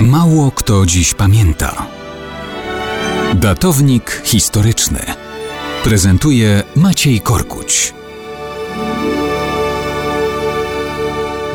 Mało kto dziś pamięta. Datownik historyczny prezentuje Maciej Korkuć.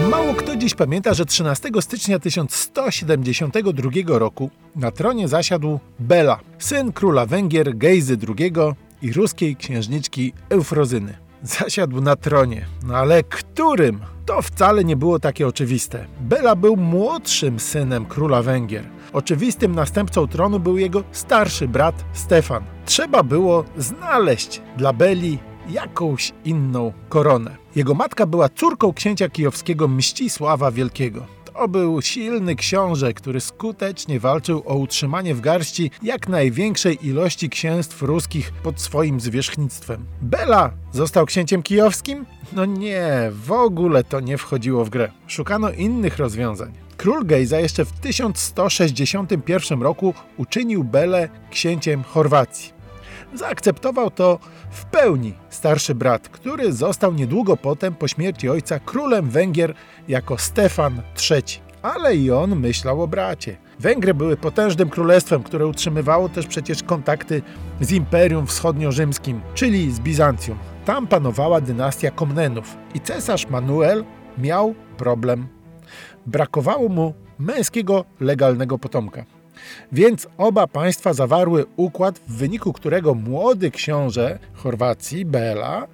Mało kto dziś pamięta, że 13 stycznia 1172 roku na tronie zasiadł Bela, syn króla Węgier Gejzy II i ruskiej księżniczki Eufrozyny. Zasiadł na tronie, no ale którym? To wcale nie było takie oczywiste. Bela był młodszym synem króla Węgier. Oczywistym następcą tronu był jego starszy brat Stefan. Trzeba było znaleźć dla Beli jakąś inną koronę. Jego matka była córką księcia kijowskiego Mścisława Wielkiego. To był silny książę, który skutecznie walczył o utrzymanie w garści jak największej ilości księstw ruskich pod swoim zwierzchnictwem. Bela został księciem kijowskim? No nie, w ogóle to nie wchodziło w grę. Szukano innych rozwiązań. Król Gejza jeszcze w 1161 roku uczynił Belę księciem Chorwacji. Zaakceptował to w pełni starszy brat, który został niedługo potem po śmierci ojca królem Węgier jako Stefan III. Ale i on myślał o bracie. Węgry były potężnym królestwem, które utrzymywało też przecież kontakty z Imperium Wschodnio-Rzymskim, czyli z Bizancjum. Tam panowała dynastia Komnenów i cesarz Manuel miał problem. Brakowało mu męskiego, legalnego potomka. Więc oba państwa zawarły układ, w wyniku którego młody książę Chorwacji, Bela,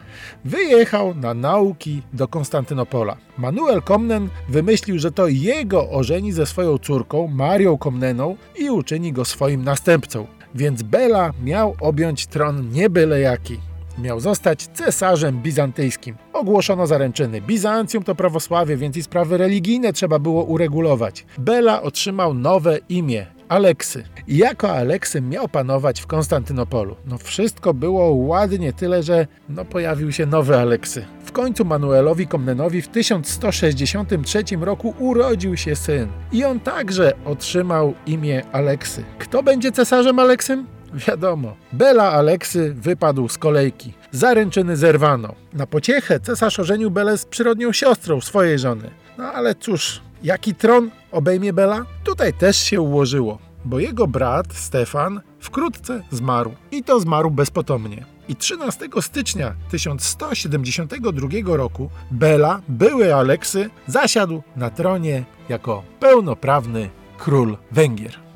wyjechał na nauki do Konstantynopola. Manuel Komnen wymyślił, że to jego ożeni ze swoją córką, Marią Komneną i uczyni go swoim następcą. Więc Bela miał objąć tron nie byle jaki miał zostać cesarzem bizantyjskim. Ogłoszono zaręczyny. Bizancjum to prawosławie, więc i sprawy religijne trzeba było uregulować. Bela otrzymał nowe imię Aleksy. I jako Aleksy miał panować w Konstantynopolu. No wszystko było ładnie, tyle że no pojawił się nowy Aleksy. W końcu Manuelowi Komnenowi w 1163 roku urodził się syn. I on także otrzymał imię Aleksy. Kto będzie cesarzem Aleksym? Wiadomo, Bela Aleksy wypadł z kolejki. Zaręczyny zerwano. Na pociechę cesarz ożenił Belę z przyrodnią siostrą swojej żony. No ale cóż, jaki tron obejmie Bela? Tutaj też się ułożyło, bo jego brat Stefan wkrótce zmarł. I to zmarł bezpotomnie. I 13 stycznia 1172 roku Bela, były Aleksy, zasiadł na tronie jako pełnoprawny król Węgier.